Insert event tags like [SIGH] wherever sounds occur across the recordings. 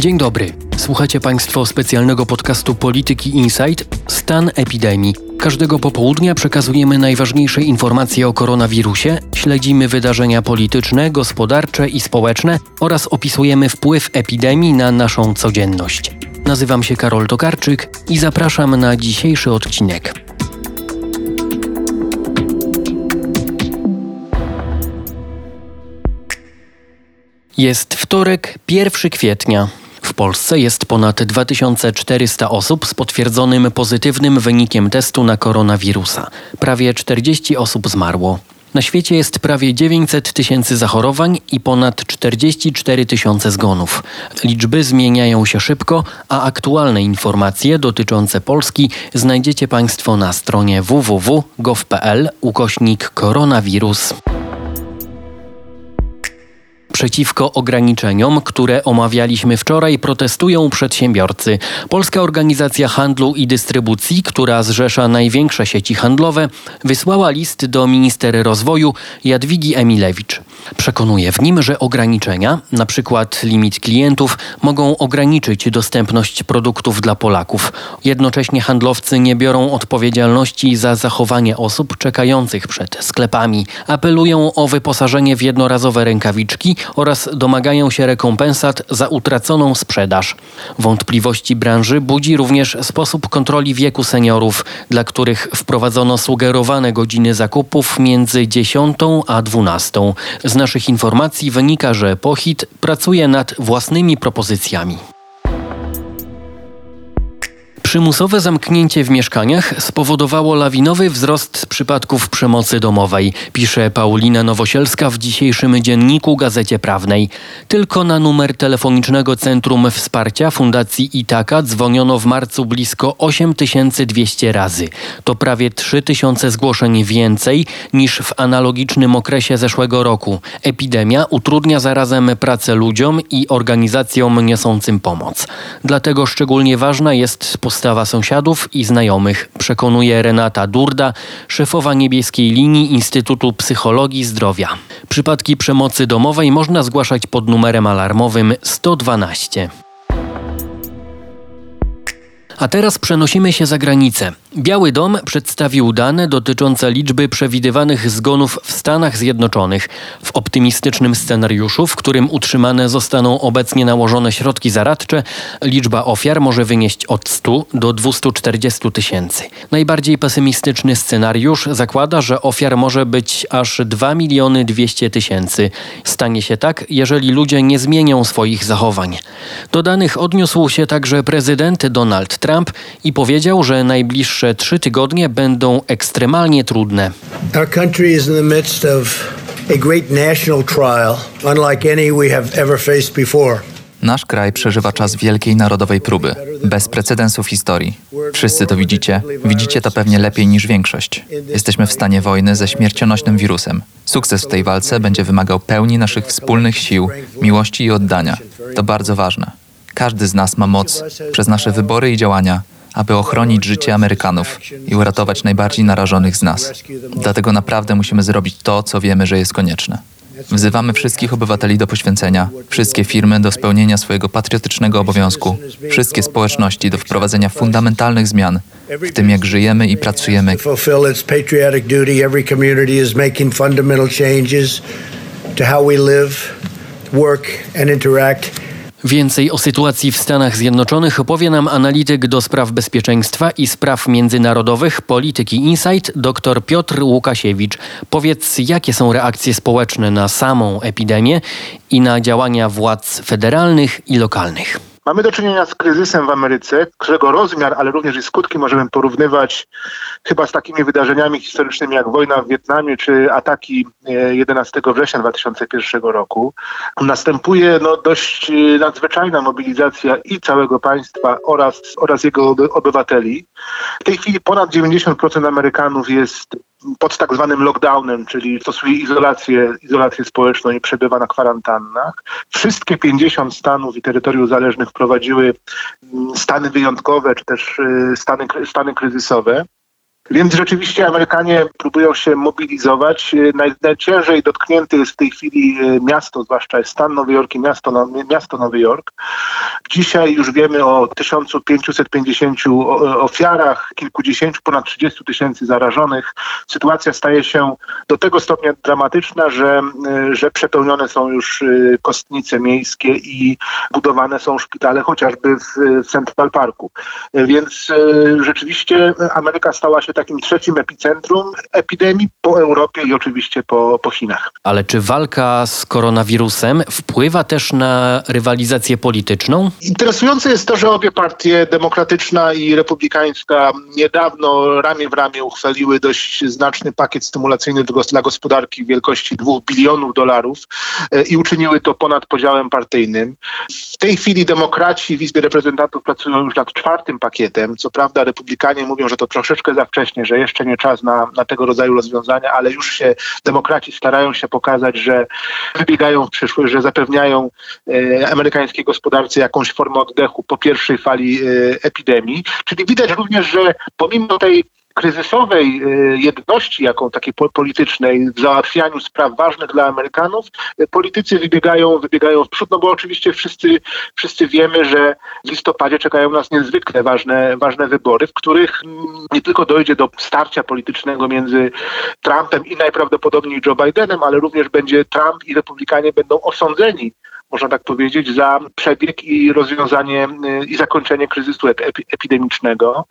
Dzień dobry. Słuchacie Państwo specjalnego podcastu Polityki Insight Stan epidemii. Każdego popołudnia przekazujemy najważniejsze informacje o koronawirusie, śledzimy wydarzenia polityczne, gospodarcze i społeczne oraz opisujemy wpływ epidemii na naszą codzienność. Nazywam się Karol Tokarczyk i zapraszam na dzisiejszy odcinek. Jest wtorek, 1 kwietnia. W Polsce jest ponad 2400 osób z potwierdzonym pozytywnym wynikiem testu na koronawirusa. Prawie 40 osób zmarło. Na świecie jest prawie 900 tysięcy zachorowań i ponad 44 tysiące zgonów. Liczby zmieniają się szybko, a aktualne informacje dotyczące Polski znajdziecie Państwo na stronie www.gov.pl ukośnik koronawirus. Przeciwko ograniczeniom, które omawialiśmy wczoraj, protestują przedsiębiorcy. Polska Organizacja Handlu i Dystrybucji, która zrzesza największe sieci handlowe, wysłała list do minister rozwoju Jadwigi Emilewicz. Przekonuje w nim, że ograniczenia, np. limit klientów, mogą ograniczyć dostępność produktów dla Polaków. Jednocześnie handlowcy nie biorą odpowiedzialności za zachowanie osób czekających przed sklepami. Apelują o wyposażenie w jednorazowe rękawiczki oraz domagają się rekompensat za utraconą sprzedaż. Wątpliwości branży budzi również sposób kontroli wieku seniorów, dla których wprowadzono sugerowane godziny zakupów między 10 a 12. Z naszych informacji wynika, że Pohit pracuje nad własnymi propozycjami. Przymusowe zamknięcie w mieszkaniach spowodowało lawinowy wzrost przypadków przemocy domowej, pisze Paulina Nowosielska w dzisiejszym dzienniku Gazecie Prawnej. Tylko na numer telefonicznego Centrum Wsparcia Fundacji Itaka dzwoniono w marcu blisko 8200 razy. To prawie 3000 zgłoszeń więcej niż w analogicznym okresie zeszłego roku. Epidemia utrudnia zarazem pracę ludziom i organizacjom niosącym pomoc. Dlatego szczególnie ważna jest postawa postawa sąsiadów i znajomych, przekonuje Renata Durda, szefowa niebieskiej linii Instytutu Psychologii Zdrowia. Przypadki przemocy domowej można zgłaszać pod numerem alarmowym 112. A teraz przenosimy się za granicę. Biały Dom przedstawił dane dotyczące liczby przewidywanych zgonów w Stanach Zjednoczonych. W optymistycznym scenariuszu, w którym utrzymane zostaną obecnie nałożone środki zaradcze, liczba ofiar może wynieść od 100 do 240 tysięcy. Najbardziej pesymistyczny scenariusz zakłada, że ofiar może być aż 2 miliony 200 tysięcy. Stanie się tak, jeżeli ludzie nie zmienią swoich zachowań. Do danych odniósł się także prezydent Donald Trump i powiedział, że najbliższe najbliższe trzy tygodnie będą ekstremalnie trudne. Our country is in the midst of a great national trial, unlike any we have ever faced before. Nasz kraj przeżywa czas wielkiej narodowej próby, bez precedensu w historii. Wszyscy to widzicie, widzicie to pewnie lepiej niż większość. Jesteśmy w stanie wojny ze śmiercionośnym wirusem. Sukces w tej walce będzie wymagał pełni naszych wspólnych sił, miłości i oddania. To bardzo ważne. Każdy z nas ma moc przez nasze wybory i działania aby ochronić życie Amerykanów i uratować najbardziej narażonych z nas. Dlatego naprawdę musimy zrobić to, co wiemy, że jest konieczne. Wzywamy wszystkich obywateli do poświęcenia, wszystkie firmy do spełnienia swojego patriotycznego obowiązku, wszystkie społeczności do wprowadzenia fundamentalnych zmian w tym, jak żyjemy i pracujemy. To how we live, work and interact Więcej o sytuacji w Stanach Zjednoczonych opowie nam analityk do spraw bezpieczeństwa i spraw międzynarodowych polityki Insight dr Piotr Łukasiewicz. Powiedz, jakie są reakcje społeczne na samą epidemię i na działania władz federalnych i lokalnych? Mamy do czynienia z kryzysem w Ameryce, którego rozmiar, ale również i skutki możemy porównywać chyba z takimi wydarzeniami historycznymi jak wojna w Wietnamie czy ataki 11 e, września 2001 roku. Następuje no, dość e, nadzwyczajna mobilizacja i całego państwa oraz, oraz jego obywateli. W tej chwili ponad 90% Amerykanów jest pod tak zwanym lockdownem, czyli stosuje izolację, izolację społeczną i przebywa na kwarantannach. Wszystkie 50 stanów i terytoriów zależnych wprowadziły mm, stany wyjątkowe, czy też y, stany, stany kryzysowe. Więc rzeczywiście Amerykanie próbują się mobilizować. Naj, najciężej dotknięty jest w tej chwili miasto, zwłaszcza stan Nowy Jork i miasto, no, miasto Nowy Jork. Dzisiaj już wiemy o 1550 ofiarach, kilkudziesięciu, ponad 30 tysięcy zarażonych. Sytuacja staje się do tego stopnia dramatyczna, że, że przepełnione są już kostnice miejskie i budowane są szpitale chociażby w Central Parku. Więc rzeczywiście Ameryka stała się takim trzecim epicentrum epidemii po Europie i oczywiście po, po Chinach. Ale czy walka z koronawirusem wpływa też na rywalizację polityczną? Interesujące jest to, że obie partie, demokratyczna i republikańska, niedawno ramię w ramię uchwaliły dość znaczny pakiet stymulacyjny dla gospodarki wielkości 2 bilionów dolarów e, i uczyniły to ponad podziałem partyjnym. W tej chwili demokraci w Izbie Reprezentantów pracują już nad czwartym pakietem. Co prawda republikanie mówią, że to troszeczkę za wcześnie, że jeszcze nie czas na, na tego rodzaju rozwiązania, ale już się demokraci starają się pokazać, że wybiegają w przyszłość, że zapewniają e, amerykańskiej gospodarce jakąś formę oddechu po pierwszej fali e, epidemii. Czyli widać również, że pomimo tej kryzysowej y, jedności, jaką takiej politycznej w załatwianiu spraw ważnych dla Amerykanów, y, politycy wybiegają, wybiegają w przód, no bo oczywiście wszyscy, wszyscy wiemy, że w listopadzie czekają nas niezwykle ważne, ważne wybory, w których nie tylko dojdzie do starcia politycznego między Trumpem i najprawdopodobniej Joe Bidenem, ale również będzie Trump i Republikanie będą osądzeni można tak powiedzieć, za przebieg i rozwiązanie y, i zakończenie kryzysu epidemicznego.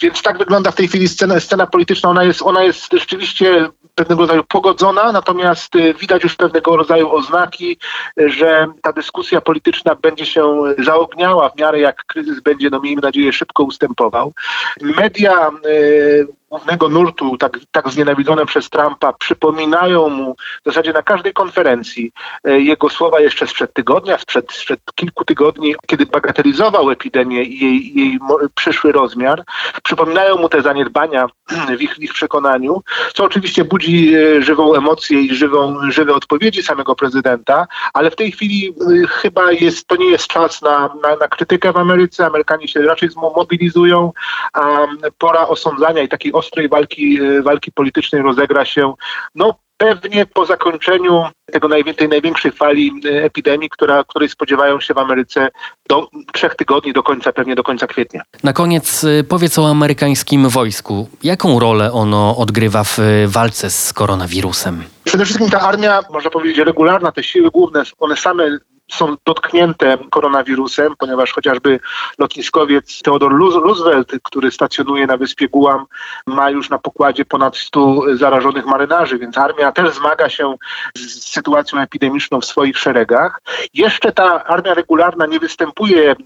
Więc tak wygląda w tej chwili scena, scena polityczna. Ona jest, ona jest rzeczywiście pewnego rodzaju pogodzona, natomiast y, widać już pewnego rodzaju oznaki, że ta dyskusja polityczna będzie się zaogniała w miarę jak kryzys będzie, no miejmy nadzieję, szybko ustępował. Media y, głównego nurtu, tak, tak znienawidzone przez Trumpa, przypominają mu w zasadzie na każdej konferencji e, jego słowa jeszcze sprzed tygodnia, sprzed, sprzed kilku tygodni, kiedy bagatelizował epidemię i jej, jej przyszły rozmiar. Przypominają mu te zaniedbania [CLEARS THROAT] w ich, w ich przekonaniu, co oczywiście budzi e, żywą emocję i żywą, żywe odpowiedzi samego prezydenta, ale w tej chwili e, chyba jest, to nie jest czas na, na, na krytykę w Ameryce. Amerykanie się raczej zmobilizują, a pora osądzania i takiej ostrej walki, e, walki politycznej rozegra się no, pewnie po zakończeniu tego tej największej fali e, epidemii, która, której spodziewają się w Ameryce do trzech tygodni, do końca, pewnie do końca kwietnia. Na koniec e, powiedz o amerykańskim wojsku. Jaką rolę ono odgrywa w walce z koronawirusem? Przede wszystkim ta armia, można powiedzieć, regularna, te siły główne, one same są dotknięte koronawirusem, ponieważ chociażby lotniskowiec Theodore Roosevelt, który stacjonuje na wyspie Guam, ma już na pokładzie ponad 100 zarażonych marynarzy, więc armia też zmaga się z sytuacją epidemiczną w swoich szeregach. Jeszcze ta armia regularna nie występuje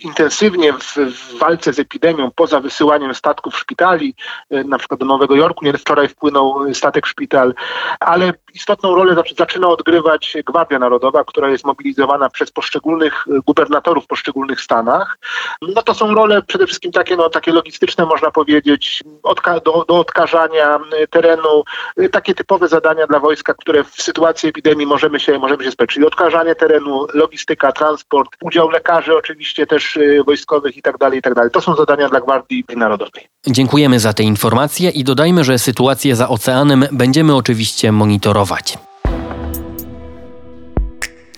intensywnie w, w, walce z epidemią, poza wysyłaniem statków szpitali, e, na przykład do Nowego Jorku, nie wczoraj wpłynął statek szpital, ale istotną rolę zaczyna odgrywać Gwardia Narodowa, która jest mobilizowana przez poszczególnych e, gubernatorów w poszczególnych stanach. No to są role przede wszystkim takie, no, takie logistyczne, można powiedzieć, odka do, do odkażania e, terenu, takie typowe zadania dla wojska, które w sytuacji epidemii możemy się, możemy się spełnić. Czyli odkażanie terenu, logistyka, transport, udział lekarzy oczywiście też Y, wojskowych itd., tak itd. Tak to są zadania dla Gwardii Narodowej. Dziękujemy za te informacje i dodajmy, że sytuację za oceanem będziemy oczywiście monitorować.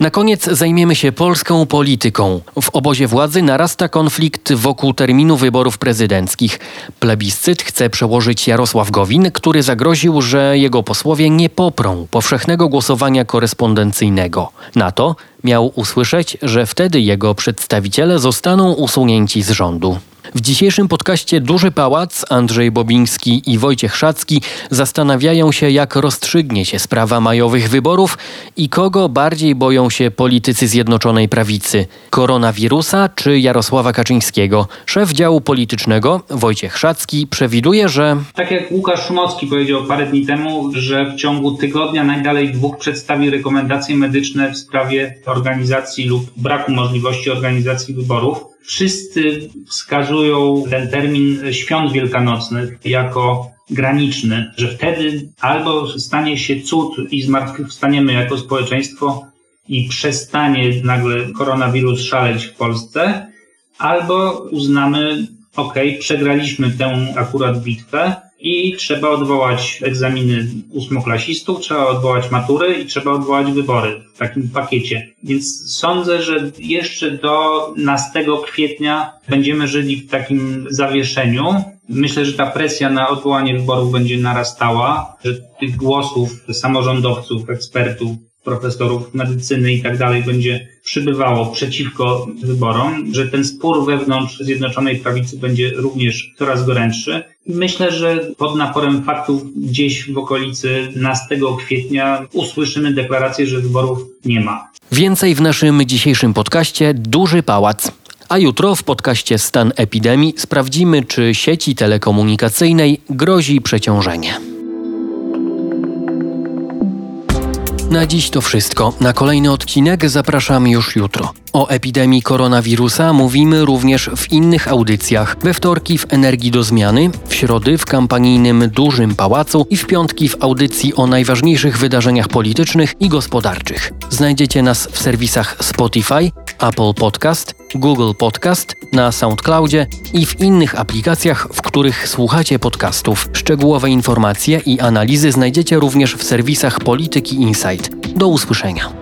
Na koniec zajmiemy się polską polityką. W obozie władzy narasta konflikt wokół terminu wyborów prezydenckich. Plebiscyt chce przełożyć Jarosław Gowin, który zagroził, że jego posłowie nie poprą powszechnego głosowania korespondencyjnego. Na to miał usłyszeć, że wtedy jego przedstawiciele zostaną usunięci z rządu. W dzisiejszym podcaście Duży Pałac Andrzej Bobiński i Wojciech Szacki zastanawiają się, jak rozstrzygnie się sprawa majowych wyborów i kogo bardziej boją się politycy Zjednoczonej Prawicy koronawirusa czy Jarosława Kaczyńskiego. Szef działu politycznego Wojciech Szacki przewiduje, że. Tak jak Łukasz Szumowski powiedział parę dni temu, że w ciągu tygodnia najdalej dwóch przedstawi rekomendacje medyczne w sprawie organizacji lub braku możliwości organizacji wyborów wszyscy wskazują ten termin świąt wielkanocnych jako graniczny, że wtedy albo stanie się cud i zmartwychwstaniemy jako społeczeństwo i przestanie nagle koronawirus szaleć w Polsce, albo uznamy ok, przegraliśmy tę akurat bitwę, i trzeba odwołać egzaminy ósmoklasistów, trzeba odwołać matury i trzeba odwołać wybory w takim pakiecie. Więc sądzę, że jeszcze do 12 kwietnia będziemy żyli w takim zawieszeniu. Myślę, że ta presja na odwołanie wyborów będzie narastała, że tych głosów samorządowców, ekspertów, profesorów medycyny i tak dalej będzie przybywało przeciwko wyborom, że ten spór wewnątrz Zjednoczonej Prawicy będzie również coraz gorętszy. Myślę, że pod naporem faktów gdzieś w okolicy 12 kwietnia usłyszymy deklarację, że wyborów nie ma. Więcej w naszym dzisiejszym podcaście Duży Pałac. A jutro w podcaście Stan epidemii sprawdzimy, czy sieci telekomunikacyjnej grozi przeciążenie. Na dziś to wszystko. Na kolejny odcinek zapraszam już jutro. O epidemii koronawirusa mówimy również w innych audycjach. We wtorki w Energii do Zmiany, w środy w kampanijnym Dużym Pałacu i w piątki w audycji o najważniejszych wydarzeniach politycznych i gospodarczych. Znajdziecie nas w serwisach Spotify, Apple Podcast, Google Podcast, na SoundCloudzie i w innych aplikacjach, w których słuchacie podcastów. Szczegółowe informacje i analizy znajdziecie również w serwisach Polityki Insight. Do usłyszenia.